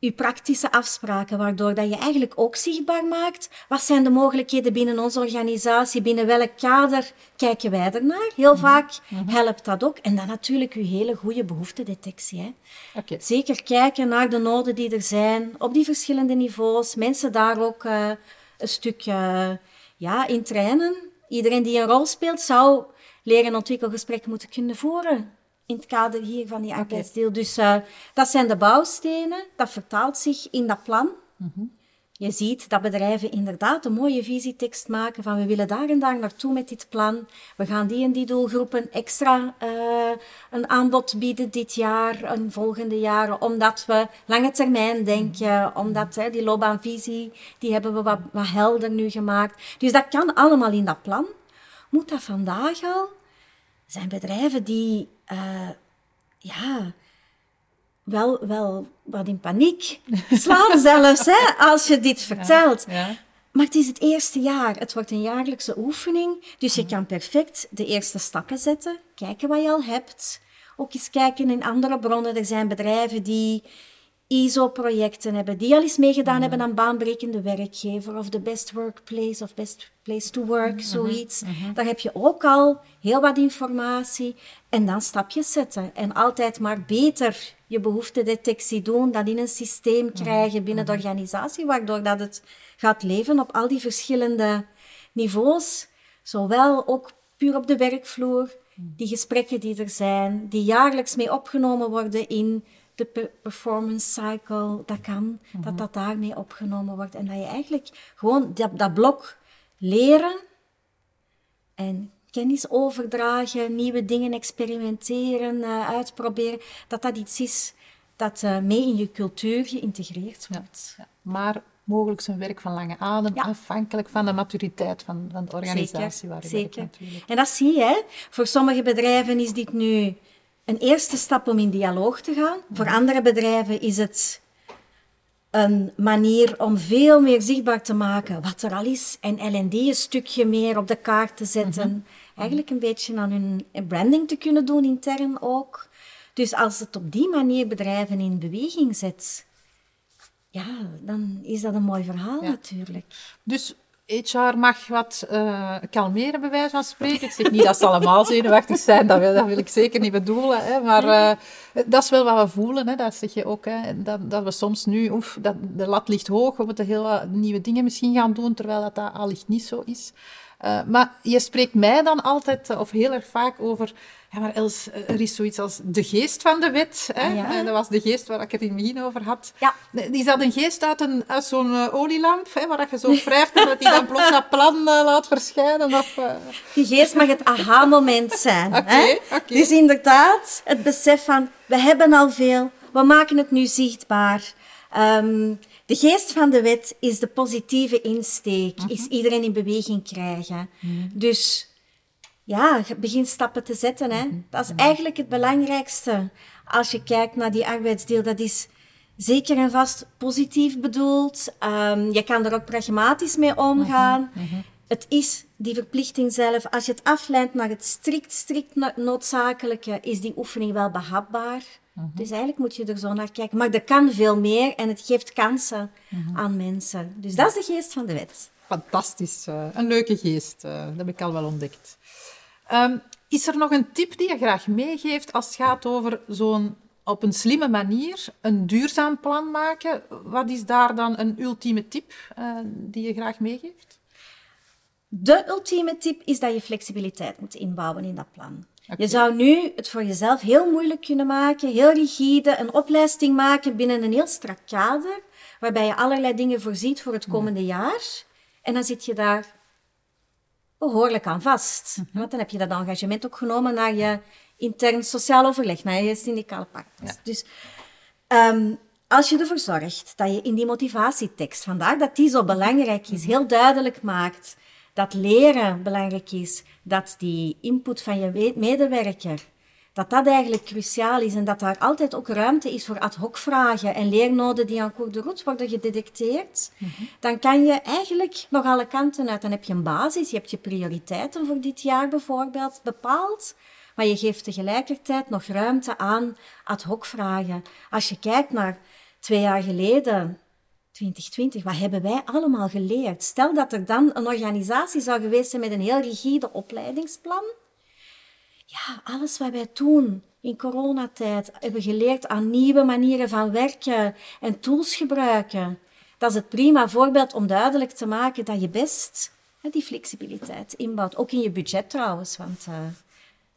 Speaker 2: uw praktische afspraken, waardoor dat je eigenlijk ook zichtbaar maakt. Wat zijn de mogelijkheden binnen onze organisatie? Binnen welk kader kijken wij ernaar? Heel vaak helpt dat ook. En dan natuurlijk uw hele goede behoeftedetectie. Hè? Zeker kijken naar de noden die er zijn op die verschillende niveaus. Mensen daar ook eh, een stuk eh, ja, in trainen. Iedereen die een rol speelt zou leren- en ontwikkelgesprekken moeten kunnen voeren. In het kader hier van die arbeidsdeel. Dus eh, dat zijn de bouwstenen. Dat vertaalt zich in dat plan. Je ziet dat bedrijven inderdaad een mooie visietekst maken van we willen daar en daar naartoe met dit plan. We gaan die en die doelgroepen extra uh, een aanbod bieden dit jaar en volgende jaren, omdat we lange termijn denken, omdat die loopbaanvisie, die hebben we wat, wat helder nu gemaakt. Dus dat kan allemaal in dat plan. Moet dat vandaag al? Er zijn bedrijven die, uh, ja, wel, wel wat in paniek slaan zelfs, hè, als je dit vertelt. Ja, Maar het is het eerste jaar. Het wordt een jaarlijkse oefening. Dus je kan perfect de eerste stappen zetten. Kijken wat je al hebt. Ook eens kijken in andere bronnen. Er zijn bedrijven die ISO-projecten hebben, die al eens meegedaan hebben aan baanbrekende werkgever of de best workplace of best place to work, mhm, zoiets. Mm Daar heb je ook al heel wat informatie. En dan stapjes zetten. En altijd maar beter je behoeftedetectie doen, dat in een systeem mhm, krijgen binnen de organisatie, waardoor dat het gaat leven op al die verschillende niveaus, zowel ook puur op de werkvloer, die gesprekken die er zijn, die jaarlijks mee opgenomen worden in de performance cycle, dat kan, dat mhm. dat daarmee opgenomen wordt. En dat je eigenlijk gewoon dat, dat blok leren en kennis overdragen, nieuwe dingen experimenteren, uh, uitproberen, dat dat iets is dat uh, mee in je cultuur geïntegreerd wordt.
Speaker 1: Ja, Maar mogelijk zijn werk van lange adem, afhankelijk van de maturiteit van, van de organisatie
Speaker 2: zeker, waar je zeker. werkt natuurlijk. En dat zie je, hè? voor sommige bedrijven is dit nu een eerste stap om in dialoog te gaan. Voor andere bedrijven is het een manier om veel meer zichtbaar te maken wat er al is en L&D een stukje meer op de kaart te zetten. Mhm. Eigenlijk een beetje aan hun branding te kunnen doen intern ook. Dus als het op die manier bedrijven in beweging zet, ja, dan is dat een mooi verhaal natuurlijk.
Speaker 1: Dus HR mag wat uh, kalmeren, bij wijze van spreken. Ik zeg niet dat ze allemaal zenuwachtig zijn, dat wil, dat wil ik zeker niet bedoelen. Hè, maar uh, dat is wel wat we voelen. Hè, dat zeg je ook. Hè, dat, dat we soms nu, oef, dat, de lat ligt hoog, we moeten heel wat nieuwe dingen misschien gaan doen, terwijl dat, dat allicht niet zo is. Uh, maar je spreekt mij dan altijd, of heel erg vaak, over ja, maar Els, er is zoiets als de geest van de wet. Hè? Ah. Dat was de geest waar ik het in het begin over had. Ja. Is dat een geest uit, een, uit zo'n olielamp, hè, waar je zo wrijft en dat die dan plots dat plan laat verschijnen? Of.
Speaker 2: Die geest mag het aha-moment zijn. Oké. Okay, okay. Dus inderdaad, het besef van, we hebben al veel, we maken het nu zichtbaar. Um, de geest van de wet is de positieve insteek, is mhm. iedereen in beweging krijgen. Mhm. Dus ja, begin stappen te zetten. Hè. Mhm. Dat is eigenlijk het belangrijkste. Als je kijkt naar die arbeidsdeel, dat is zeker en vast positief bedoeld. Um, je kan er ook pragmatisch mee omgaan. Het is die verplichting zelf. Als je het afleidt naar het strikt, strikt noodzakelijke, is die oefening wel behapbaar. Dus eigenlijk moet je er zo naar kijken. Maar er kan veel meer en het geeft kansen aan mensen. Dus dat is de geest van de wet.
Speaker 1: Fantastisch. Uh, een leuke geest. Uh, dat heb ik al wel ontdekt. Um, is er nog een tip die je graag meegeeft als het gaat over zo'n op een slimme manier een duurzaam plan maken? Wat is daar dan een ultieme tip uh, die je graag meegeeft?
Speaker 2: De ultieme tip is dat je flexibiliteit moet inbouwen in dat plan. Je zou nu het voor jezelf heel moeilijk kunnen maken, heel rigide, een opleiding maken binnen een heel strak kader, waarbij je allerlei dingen voorziet voor het komende jaar. En dan zit je daar behoorlijk aan vast. Mhm. Want dan heb je dat engagement ook genomen naar je intern sociaal overleg, naar je syndicale partners. Dus um, als je ervoor zorgt dat je in die motivatietekst, vandaar dat die zo belangrijk is, mhm. heel duidelijk maakt dat leren belangrijk is, dat die input van je medewerker dat dat eigenlijk cruciaal is en dat daar altijd ook ruimte is voor ad hoc vragen en leernoden die aan cours de route worden gedetecteerd, mhm. dan kan je eigenlijk nog alle kanten uit. Dan heb je een basis, je hebt je prioriteiten voor dit jaar bijvoorbeeld bepaald, maar je geeft tegelijkertijd nog ruimte aan ad hoc vragen. Als je kijkt naar twee jaar geleden, 2020, wat hebben wij allemaal geleerd? Stel dat er dan een organisatie zou geweest zijn met een heel rigide opleidingsplan ja, alles wat wij doen in coronatijd hebben geleerd aan nieuwe manieren van werken en tools gebruiken. Dat is het prima voorbeeld om duidelijk te maken dat je best die flexibiliteit inbouwt. Ook in je budget trouwens, want uh,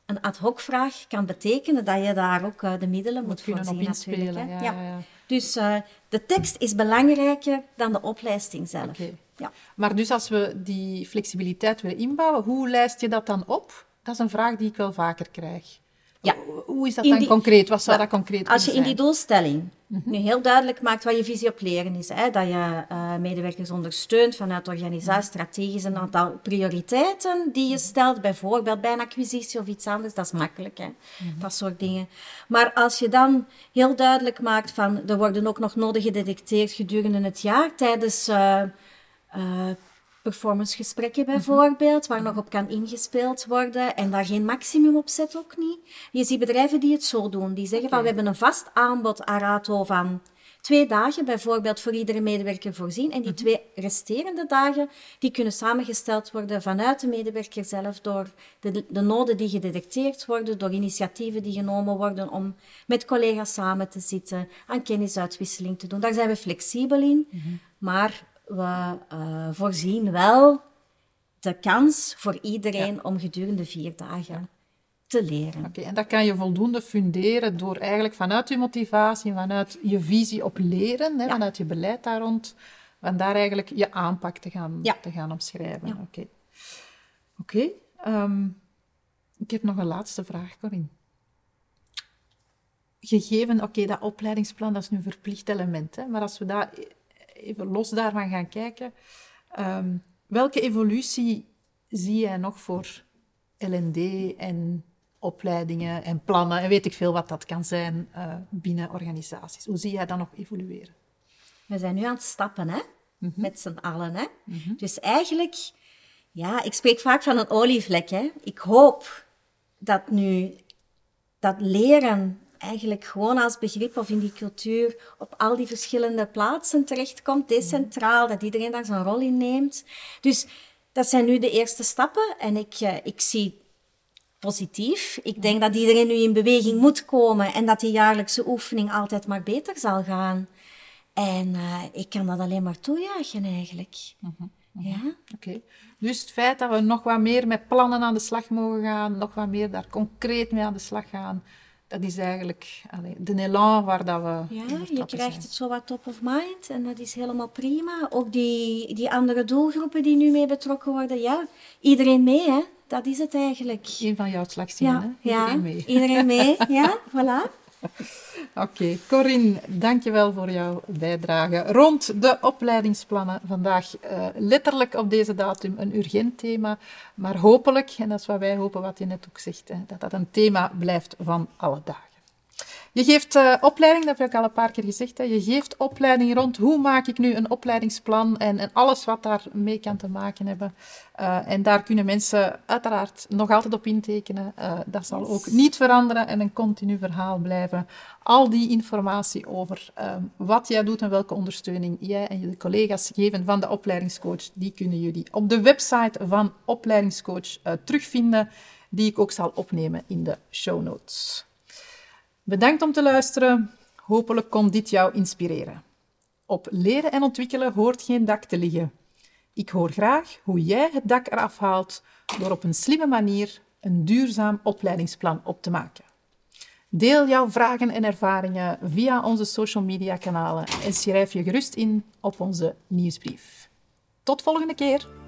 Speaker 2: een ad hoc vraag kan betekenen dat je daar ook uh, de middelen moet,
Speaker 1: moet
Speaker 2: voorzien
Speaker 1: op inspelen.
Speaker 2: natuurlijk. hè.
Speaker 1: Ja, ja. ja.
Speaker 2: Dus uh, de tekst is belangrijker dan de opleiding zelf. Ja.
Speaker 1: Maar dus als we die flexibiliteit willen inbouwen, hoe lijst je dat dan op? Dat is een vraag die ik wel vaker krijg.
Speaker 2: Ja.
Speaker 1: Hoe is dat
Speaker 2: In
Speaker 1: dan
Speaker 2: die-
Speaker 1: concreet? Wat zou dat concreet
Speaker 2: Als je in die doelstelling
Speaker 1: Mhm.
Speaker 2: nu heel duidelijk maakt wat je visie op leren is, hè, dat je eh, medewerkers ondersteunt vanuit de organisatie, strategisch een aantal prioriteiten die je stelt, bijvoorbeeld bij een acquisitie of iets anders, dat is makkelijk, hè,
Speaker 1: Mhm.
Speaker 2: dat soort dingen. Maar als je dan heel duidelijk maakt van er worden ook nog nodig gedetecteerd gedurende het jaar tijdens eh, performancegesprekken bijvoorbeeld, waar nog op kan ingespeeld worden en daar geen maximum op zet ook niet. Je ziet bedrijven die het zo doen, die zeggen van we hebben een vast aanbod Arato van twee dagen bijvoorbeeld voor iedere medewerker voorzien. En die twee resterende dagen die kunnen samengesteld worden vanuit de medewerker zelf door de, de noden die gedetecteerd worden, door initiatieven die genomen worden om met collega's samen te zitten, aan kennisuitwisseling te doen. Daar zijn we flexibel in, maar we eh, voorzien wel de kans voor iedereen om gedurende vier dagen te leren.
Speaker 1: Oké, en dat kan je voldoende funderen door eigenlijk vanuit je motivatie, vanuit je visie op leren, hè, vanuit je beleid daar rond, van daar eigenlijk je aanpak te gaan,
Speaker 2: Ja.
Speaker 1: te gaan omschrijven. Oké. Oké, ehm, ik heb nog een laatste vraag, Corinne. Gegeven, oké, dat opleidingsplan, dat is nu een verplicht element, hè, maar als we daar even los daarvan gaan kijken, ehm, welke evolutie zie jij nog voor LND en opleidingen en plannen en weet ik veel wat dat kan zijn eh, binnen organisaties. Hoe zie jij dat nog evolueren?
Speaker 2: We zijn nu aan het stappen, hè?
Speaker 1: Mhm.
Speaker 2: Met z'n allen, hè? Dus eigenlijk, ja, ik spreek vaak van een olievlek, hè? Ik hoop dat nu dat leren eigenlijk gewoon als begrip of in die cultuur op al die verschillende plaatsen terechtkomt, decentraal, dat iedereen daar zijn rol in neemt. Dus dat zijn nu de eerste stappen en ik, eh, ik zie positief. Ik denk dat iedereen nu in beweging moet komen en dat die jaarlijkse oefening altijd maar beter zal gaan. En eh, ik kan dat alleen maar toejuichen eigenlijk. Ja?
Speaker 1: Oké. Dus het feit dat we nog wat meer met plannen aan de slag mogen gaan, nog wat meer daar concreet mee aan de slag gaan, dat is eigenlijk allee, de elan waar dat we
Speaker 2: Ja, je krijgt
Speaker 1: zijn.
Speaker 2: het zo wat top of mind en dat is helemaal prima. Ook die, die andere doelgroepen die nu mee betrokken worden, ja, iedereen mee, hè? Dat is het eigenlijk.
Speaker 1: Een van jouw slagzinnen, hè?
Speaker 2: ja,
Speaker 1: Iedereen mee.
Speaker 2: iedereen mee, ja, voilà.
Speaker 1: Oké, Corinne, dankjewel voor jouw bijdrage rond de opleidingsplannen. Vandaag eh, letterlijk op deze datum een urgent thema, maar hopelijk, en dat is wat wij hopen, wat je net ook zegt, hè, dat dat een thema blijft van alle dagen. Je geeft eh, opleiding, dat heb ik al een paar keer gezegd. Hè. Je geeft opleiding rond hoe maak ik nu een opleidingsplan en, en alles wat daarmee kan te maken hebben. Eh, en daar kunnen mensen uiteraard nog altijd op intekenen. Eh, dat zal ook niet veranderen en een continu verhaal blijven. Al die informatie over ehm, wat jij doet en welke ondersteuning jij en je collega's geven van de opleidingscoach, die kunnen jullie op de website van Opleidingscoach terugvinden, die ik ook zal opnemen in de show notes. Bedankt om te luisteren. Hopelijk kon dit jou inspireren. Op leren en ontwikkelen hoort geen dak te liggen. Ik hoor graag hoe jij het dak eraf haalt door op een slimme manier een duurzaam opleidingsplan op te maken. Deel jouw vragen en ervaringen via onze social media kanalen en schrijf je gerust in op onze nieuwsbrief. Tot volgende keer!